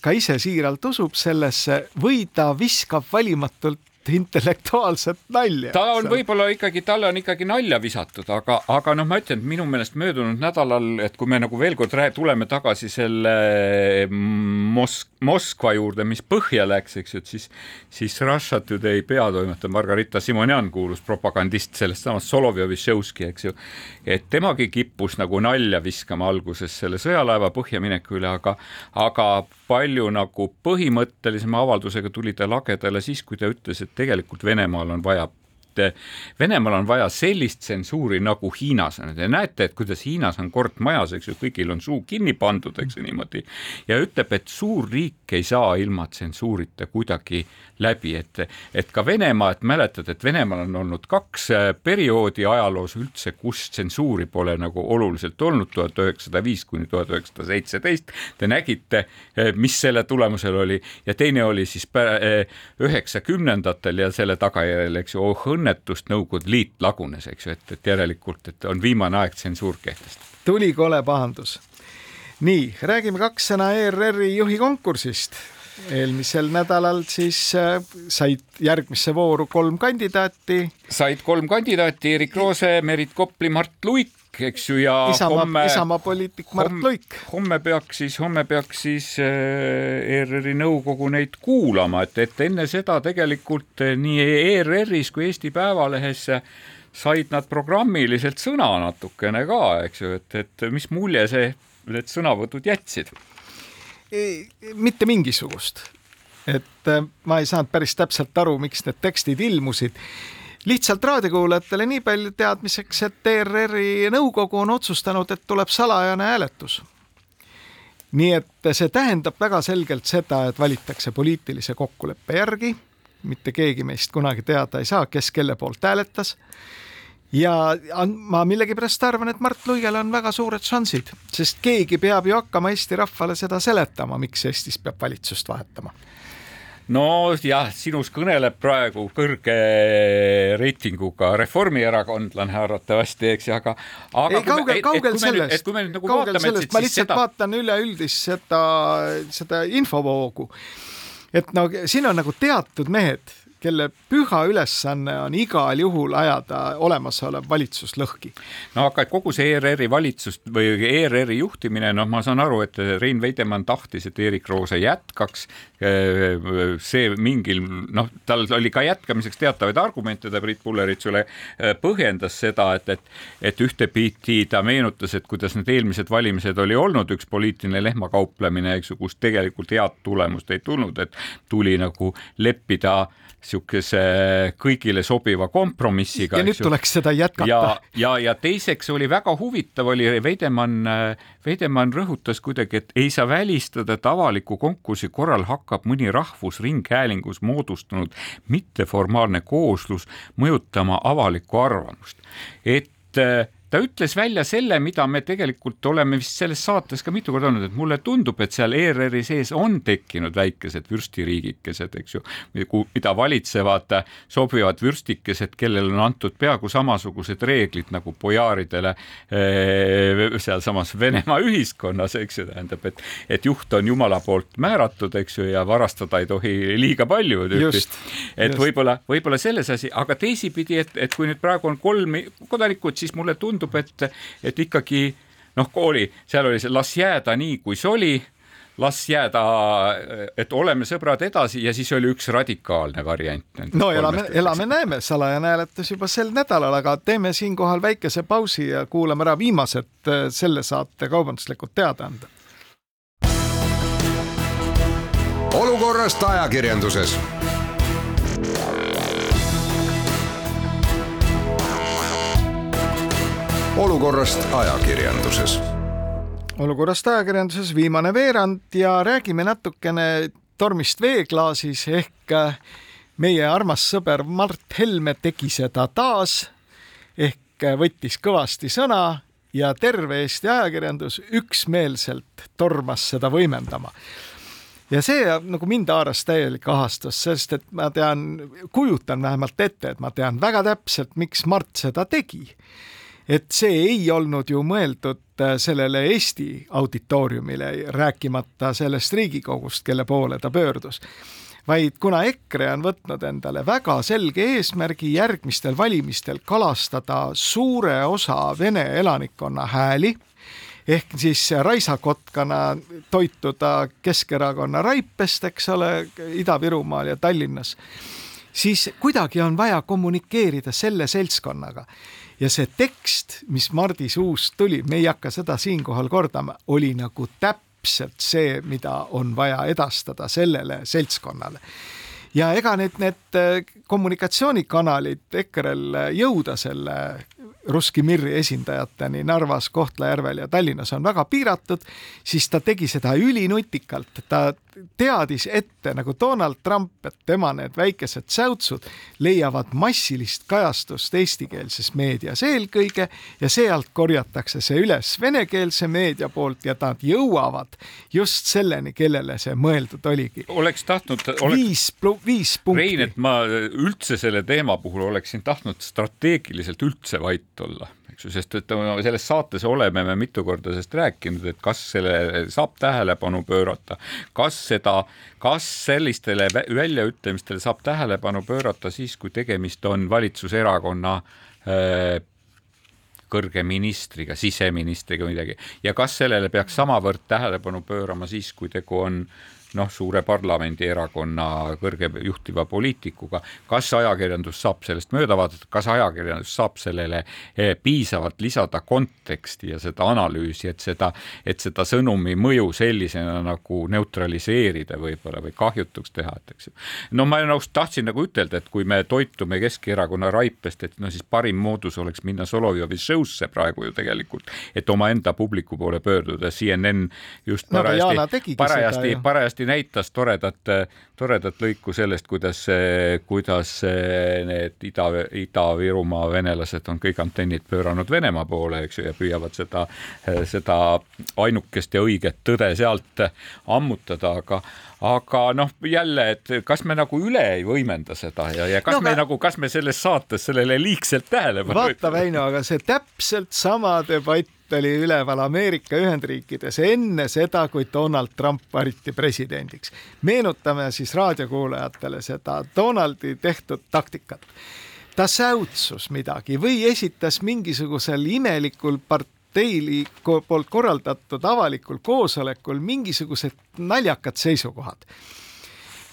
ka ise siiralt usub sellesse või ta viskab valimatult intellektuaalset nalja. ta on võib-olla ikkagi, talle on ikkagi nalja visatud, aga, aga noh, ma ütlen, et minu meelest möödunud nädalal, et kui me nagu veel kord tuleme tagasi selle Mosk-, Moskva juurde, mis põhja läks, eks ju, et siis, siis Russia Today peatoimetaja Margarita Simonjan kuulus propagandist sellest samast Solovjovi-Šeuski, eks ju, et temagi kippus nagu nalja viskama alguses selle sõjalaeva põhja mineku üle, aga, aga palju nagu põhimõttelisema avaldusega tuli ta lagedale siis, kui ta ütles, et tegelikult Venemaal on vaja et Venemaal on vaja sellist tsensuuri nagu Hiinas on. Te näete, et kuidas Hiinas on kord majas, eks ju, kõigil on suu kinni pandud, eks ju niimoodi ja ütleb, et suur riik ei saa ilma tsensuurita kuidagi läbi, et, et ka Venemaa, et mäletad, et Venemaal on olnud kaks äh, perioodi ajaloos üldse, kus tsensuuri pole nagu oluliselt olnud, tuhat üheksasada viis kuni tuhat üheksasada seitseteist. Te nägite, äh, mis selle tulemusel oli ja teine oli siis üheksakümnendatel ja selle tagajärjel, eks ju, oh õnne õnnetust Nõukogude Liit lagunes, eks ju, et, et järelikult, et on viimane aeg tsensuur kehtestada. tuli kole pahandus. nii, räägime kaks sõna ERR-i juhi konkursist. eelmisel nädalal siis äh, said järgmisse vooru kolm kandidaati. said kolm kandidaati, Erik Roose, Merit Kopli, Mart Luik eks ju, ja Isamaa, homme Isamaa poliitik Mart Luik. homme peaks siis, homme peaks siis äh, ERR-i nõukogu neid kuulama, et, et enne seda tegelikult äh, nii ERR-is kui Eesti Päevalehes said nad programmiliselt sõna natukene ka, eks ju, et, et mis mulje see, need sõnavõtud jätsid? mitte mingisugust. et äh, ma ei saanud päris täpselt aru, miks need tekstid ilmusid lihtsalt raadiokuulajatele nii palju teadmiseks, et ERR-i nõukogu on otsustanud, et tuleb salajane hääletus. nii et see tähendab väga selgelt seda, et valitakse poliitilise kokkuleppe järgi, mitte keegi meist kunagi teada ei saa, kes kelle poolt hääletas. Ja ma millegipärast arvan, et Mart Luigel on väga suured šansid, sest keegi peab ju hakkama Eesti rahvale seda seletama, miks Eestis peab valitsust vahetama nojah, sinus kõneleb praegu kõrge reitinguga reformierakondlane arvatavasti, eks ju, aga, aga. ei, kaugel, kaugel sellest, nagu kaugel sellest, ma lihtsalt seda... vaatan üleüldist seda, seda infovoogu et no siin on nagu teatud mehed, kelle püha ülesanne on igal juhul ajada olemasolev valitsus lõhki. no aga kogu see ERR-i valitsus või ERR-i juhtimine, noh, ma saan aru, et Rein Veidemann tahtis, et Erik Roose jätkaks. see mingil, noh, tal oli ka jätkamiseks teatavaid argumente, ta Priit Pulleritsule äh, põhjendas seda, et, et, et ühtepidi ta meenutas, et kuidas need eelmised valimised oli olnud üks poliitiline lehmakauplemine, eks ju, kus tegelikult head tulemust ei tulnud, et tuli nagu leppida niisuguse kõigile sobiva kompromissiga. ja nüüd tuleks seda jätkata. ja, ja, ja teiseks oli väga huvitav, oli Veidemann, Veidemann rõhutas kuidagi, et ei saa välistada, et avaliku konkursi korral hakkab mõni rahvusringhäälingus moodustunud mitteformaalne kooslus mõjutama avalikku arvamust. et ta ütles välja selle, mida me tegelikult oleme vist selles saates ka mitu korda olnud, et mulle tundub, et seal ERR-i sees on tekkinud väikesed vürstiriigikesed, eks ju, mida valitsevad sobivad vürstikesed, kellele on antud peaaegu samasugused reeglid nagu bojaaridele eh, sealsamas Venemaa ühiskonnas, eks ju, tähendab, et, et juht on Jumala poolt määratud, eks ju, ja varastada ei tohi liiga palju. et võib-olla, võib-olla selles asi, aga teisipidi, et, et kui nüüd praegu on kolm kodanikut, siis mulle tundub, tundub, et, et ikkagi noh, kooli, seal oli see las jääda nii, kui see oli las jääda, et oleme sõbrad edasi ja siis oli üks radikaalne variant. no elame, elame-näeme, salajane hääletus juba sel nädalal, aga teeme siinkohal väikese pausi ja kuulame ära viimased selle saate kaubanduslikud teadaanded. olukorrast ajakirjanduses olukorrast ajakirjanduses. olukorrast ajakirjanduses viimane veerand ja räägime natukene tormist veeklaasis ehk äh, meie armas sõber Mart Helme tegi seda taas ehk äh, võttis kõvasti sõna ja terve Eesti ajakirjandus üksmeelselt tormas seda võimendama ja see nagu mind haaras täielik ahastus, sest et ma tean, kujutan vähemalt ette, et ma tean väga täpselt, miks Mart seda tegi et see ei olnud ju mõeldud äh, sellele Eesti auditooriumile, rääkimata sellest Riigikogust, kelle poole ta pöördus vaid kuna EKRE on võtnud endale väga selge eesmärgi järgmistel valimistel kalastada suure osa Vene elanikkonna hääli, ehk siis raisakotkana toituda Keskerakonna raipest, eks ole, Ida-Virumaal ja Tallinnas, siis kuidagi on vaja kommunikeerida selle seltskonnaga ja see tekst, mis Mardi suust tuli, me ei hakka seda siinkohal kordama, oli nagu täpselt see, mida on vaja edastada sellele seltskonnale. Ja ega need, need äh, kommunikatsioonikanalid EKRE-l jõuda selle Ruski Mirri esindajateni Narvas, Kohtla-Järvel ja Tallinnas on väga piiratud, siis ta tegi seda ülinutikalt, ta teadis ette nagu Donald Trump, et tema need väikesed säutsud leiavad massilist kajastust eestikeelses meedias eelkõige ja sealt korjatakse see üles venekeelse meedia poolt ja nad jõuavad just selleni, kellele see mõeldud oligi. oleks tahtnud oleks... viis, viis punkti. Rein, et ma üldse selle teema puhul oleksin tahtnud strateegiliselt üldse vait olla eks ju, sest et selles saates oleme me mitu korda sellest rääkinud, et kas sellele saab tähelepanu pöörata, kas seda, kas sellistele väljaütlemistele saab tähelepanu pöörata siis, kui tegemist on valitsuserakonna äh, kõrge ministriga, siseministriga midagi. Ja kas sellele peaks samavõrd tähelepanu pöörama siis, kui tegu on noh, suure parlamendierakonna kõrge juhtiva poliitikuga, kas ajakirjandus saab sellest mööda vaadata, kas ajakirjandus saab sellele eh, piisavalt lisada konteksti ja seda analüüsi, et seda, et seda sõnumi mõju sellisena nagu neutraliseerida võib-olla või kahjutuks teha, et eks ju. no ma just tahtsin nagu ütelda, et kui me toitume Keskerakonna raipest, et no siis parim moodus oleks minna Solovjovi show'sse praegu ju tegelikult, et omaenda publiku poole pöörduda, CNN just parajasti no,, parajasti, parajasti hästi näitas toredat, toredat lõiku sellest, kuidas, kuidas need Ida, Ida-Virumaa venelased on kõik antennid pööranud Venemaa poole, eks ju, ja püüavad seda, seda ainukest ja õiget tõde sealt ammutada, aga aga noh, jälle, et kas me nagu üle ei võimenda seda ja, ja kas no, me aga... nagu, kas me selles saates sellele liigselt tähelepanu vaata, Väino, aga see täpselt sama debatt oli üleval Ameerika Ühendriikides enne seda, kui Donald Trump valiti presidendiks. meenutame siis raadiokuulajatele seda Donaldi tehtud taktikat. ta säutsus midagi või esitas mingisugusel imelikul part-, parteili poolt korraldatud avalikul koosolekul mingisugused naljakad seisukohad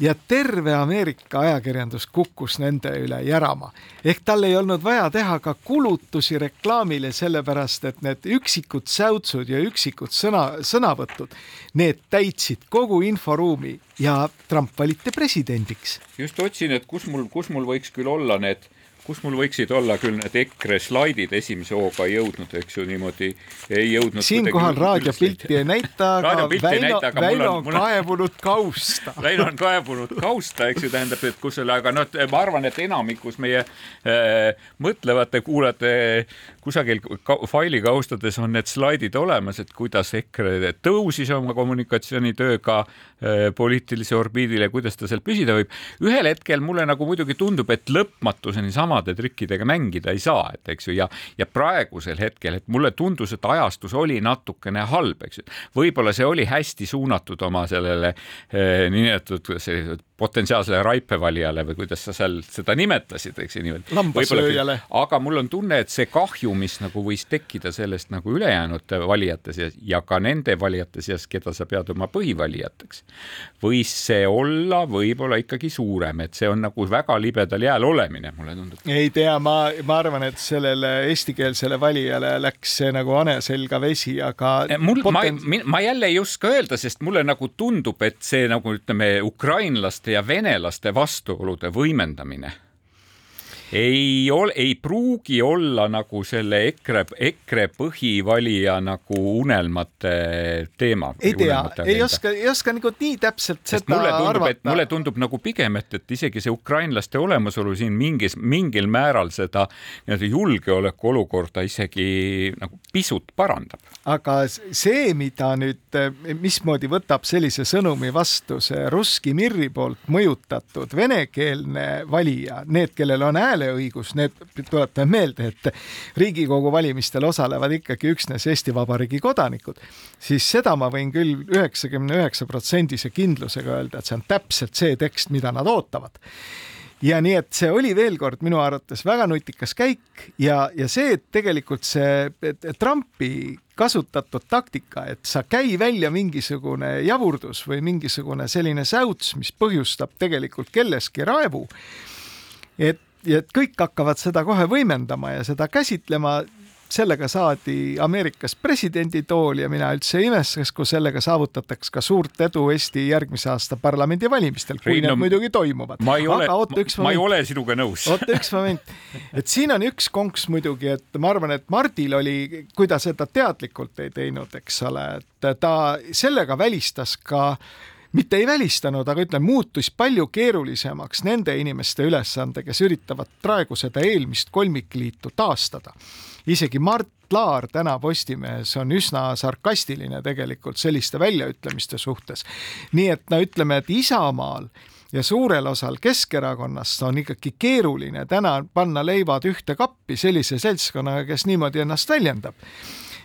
ja terve Ameerika ajakirjandus kukkus nende üle järama. ehk tal ei olnud vaja teha ka kulutusi reklaamile, sellepärast et need üksikud säutsud ja üksikud sõna, sõnavõtud, need täitsid kogu inforuumi ja Trump valiti presidendiks. just otsin, et kus mul, kus mul võiks küll olla need kus mul võiksid olla küll need EKRE slaidid esimese hooga ei jõudnud, eks ju niimoodi, ei jõudnud. siinkohal raadiopilti ei näita, aga Väino, Väino on kaevunud kausta. Väino on kaevunud kausta, eks ju, tähendab, et kus selle, aga noh, ma arvan, et enamikus meie äh, mõtlevate kuulajate kusagil ka, faili kaustades on need slaidid olemas, et kuidas EKRE tõusis oma kommunikatsioonitööga äh, poliitilise orbiidile, kuidas ta seal püsida võib. ühel hetkel mulle nagu muidugi tundub, et lõpmatuseni sama samade trükkidega mängida ei saa, et eks ju, ja, ja praegusel hetkel, et mulle tundus, et ajastus oli natukene halb, eks ju. võib-olla see oli hästi suunatud oma sellele eh, niinimetatud sellised potentsiaalsele raipevalijale või kuidas sa seal seda nimetasid, eks ju niimoodi. lambasööjale. aga mul on tunne, et see kahju, mis nagu võis tekkida sellest nagu ülejäänud valijate seas ja ka nende valijate seas, keda sa pead oma põhivalijateks, võis see olla võib-olla ikkagi suurem, et see on nagu väga libedal jääl olemine, mulle tundub. ei tea, ma, ma arvan, et sellele eestikeelsele valijale läks see nagu hane selga vesi, aga eh, mul potent..., ma, ma jälle ei oska öelda, sest mulle nagu tundub, et see nagu ütleme, ukrainlaste ja venelaste vastuolude võimendamine ei ole, ei pruugi olla nagu selle EKRE, EKRE põhivalija nagu unelmate teema. ei tea, ei oska, ei oska nagu nii täpselt Sest seda mulle tundub, arvata. mulle tundub nagu pigem, et, et isegi see ukrainlaste olemasolu siin mingis, mingil määral seda nii-öelda julgeolekuolukorda isegi nagu pisut parandab. aga see, mida nüüd, mismoodi võtab sellise sõnumi vastu see Russki Mirri poolt mõjutatud venekeelne valija, need, kellel on hääl hääleõigus, need, tuletame meelde, et Riigikogu valimistel osalevad ikkagi üksnes Eesti Vabariigi kodanikud, siis seda ma võin küll üheksakümne üheksa protsendise kindlusega öelda, et see on täpselt see tekst, mida nad ootavad ja nii, et see oli veel kord minu arvates väga nutikas käik ja, ja see, et tegelikult see et Trumpi kasutatud taktika, et sa käi välja mingisugune javurdus või mingisugune selline säuts, mis põhjustab tegelikult kelleski raevu. et ja et kõik hakkavad seda kohe võimendama ja seda käsitlema. sellega saadi Ameerikas presidenditool ja mina üldse ei imestaks, kui sellega saavutataks ka suurt edu Eesti järgmise aasta parlamendivalimistel, kui Rein, need muidugi toimuvad. oota üks moment. ma ei ole sinuga nõus. oota üks moment, et siin on üks konks muidugi, et ma arvan, et Mardil oli, kui ta seda teadlikult ei teinud, eks ole, et ta sellega välistas ka mitte ei välistanud, aga ütlen, muutus palju keerulisemaks nende inimeste ülesande, kes üritavad praegu seda eelmist kolmikliitu taastada. isegi Mart Laar täna Postimehes on üsna sarkastiline tegelikult selliste väljaütlemiste suhtes. nii et no ütleme, et Isamaal ja suurel osal Keskerakonnast on ikkagi keeruline täna panna leivad ühte kappi sellise seltskonnaga, kes niimoodi ennast väljendab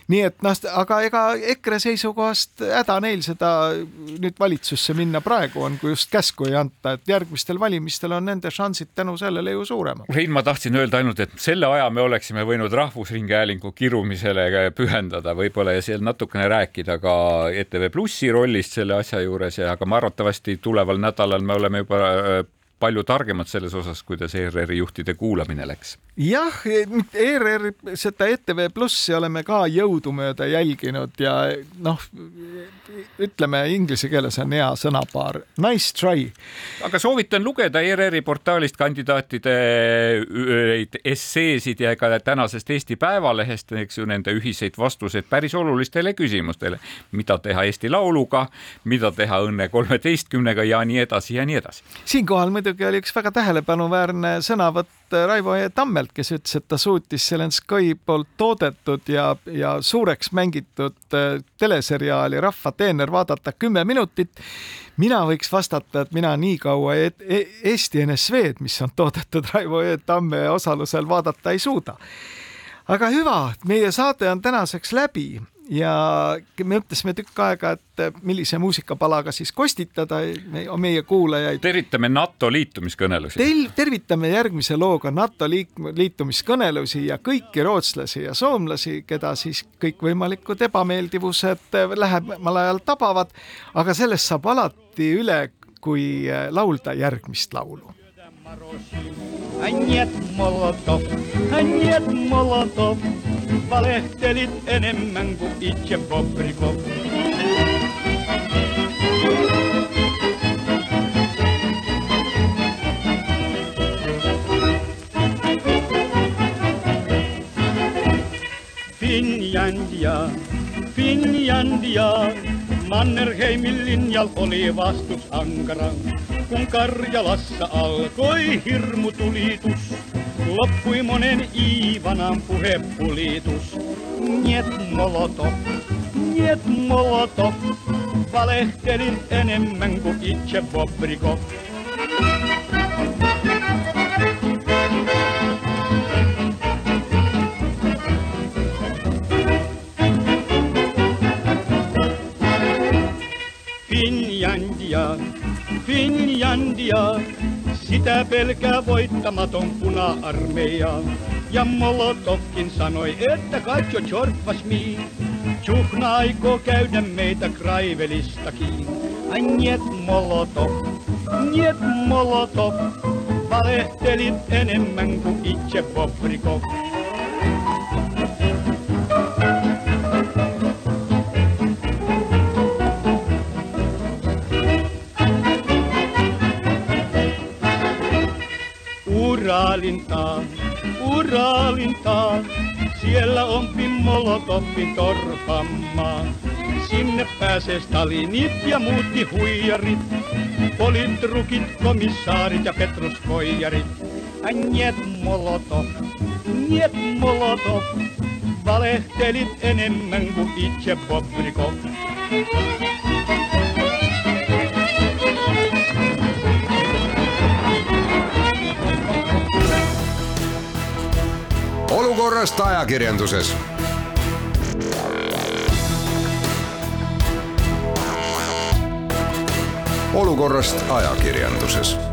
nii et noh, aga ega EKRE seisukohast häda neil seda nüüd valitsusse minna praegu on, kui just käsku ei anta, et järgmistel valimistel on nende šansid tänu sellele ju suuremad. Rein, ma tahtsin öelda ainult, et selle aja me oleksime võinud Rahvusringhäälingu kirumisele pühendada võib-olla ja seal natukene rääkida ka ETV Plussi rollist selle asja juures ja, aga ma arvatavasti tuleval nädalal me oleme juba palju targemad selles osas, kuidas ERR-i juhtide kuulamine läks. jah, ERR, seda ETV Plussi oleme ka jõudumööda jälginud ja noh, ütleme inglise keeles on hea sõnapaar, nice try. aga soovitan lugeda ERR-i portaalist kandidaatide esseesid ja ka tänasest Eesti Päevalehest, eks ju, nende ühiseid vastuseid päris olulistele küsimustele, mida teha Eesti Lauluga, mida teha Õnne kolmeteistkümnega ja nii edasi ja nii edasi. siinkohal muidugi muidugi oli üks väga tähelepanuväärne sõnavõtt Raivo E. Tammelt, kes ütles, et ta suutis Zelenskõi poolt toodetud ja, ja suureks mängitud äh, teleseriaali Rahva teener vaadata kümme minutit. mina võiks vastata, et mina nii kaua e e Eesti NSV-d, mis on toodetud Raivo E. Tamme osalusel, vaadata ei suuda aga hüva, meie saade on tänaseks läbi ja me mõtlesime tükk aega, et millise muusikapalaga siis kostitada meie kuulajaid. tervitame NATO liitumiskõnelusi. Teil tervitame järgmise looga NATO liitumiskõnelusi ja kõiki rootslasi ja soomlasi, keda siis kõikvõimalikud ebameeldivused lähemal ajal tabavad, aga sellest saab alati üle, kui laulda järgmist laulu. А нет, Молотов, а нет, Молотов, valehtelit enemmän kuin itse Bobrikov. Finlandia, Finlandia, Mannerheimin linjal oli vastus ankara, kun Karjalassa alkoi hirmutulitus. Loppui monen Iivanan puhepulitus. Niet Molotov, niet Molotov, valehtelin enemmän kuin itse Bobrikov. Sitä pelkää voittamaton puna-armeija. Ja Molotovkin sanoi, että katso Chorpas mi. Tjuhna aikoo käydä meitä Kraivelistakin. Ai niet Molotov, niet Molotov. Valehtelit enemmän kuin itse Bobrikov. Uralintaa, Uralintaa, siellä on Pimmolotovin torpammaa. Sinne pääsee Stalinit ja muutti huijarit, politrukit, komissaarit ja petruskoijarit. Niet Molotov, niet Molotov, valehtelit enemmän kuin itse Bobrikov. Olukorrast ajakirjanduses. olukorrast ajakirjanduses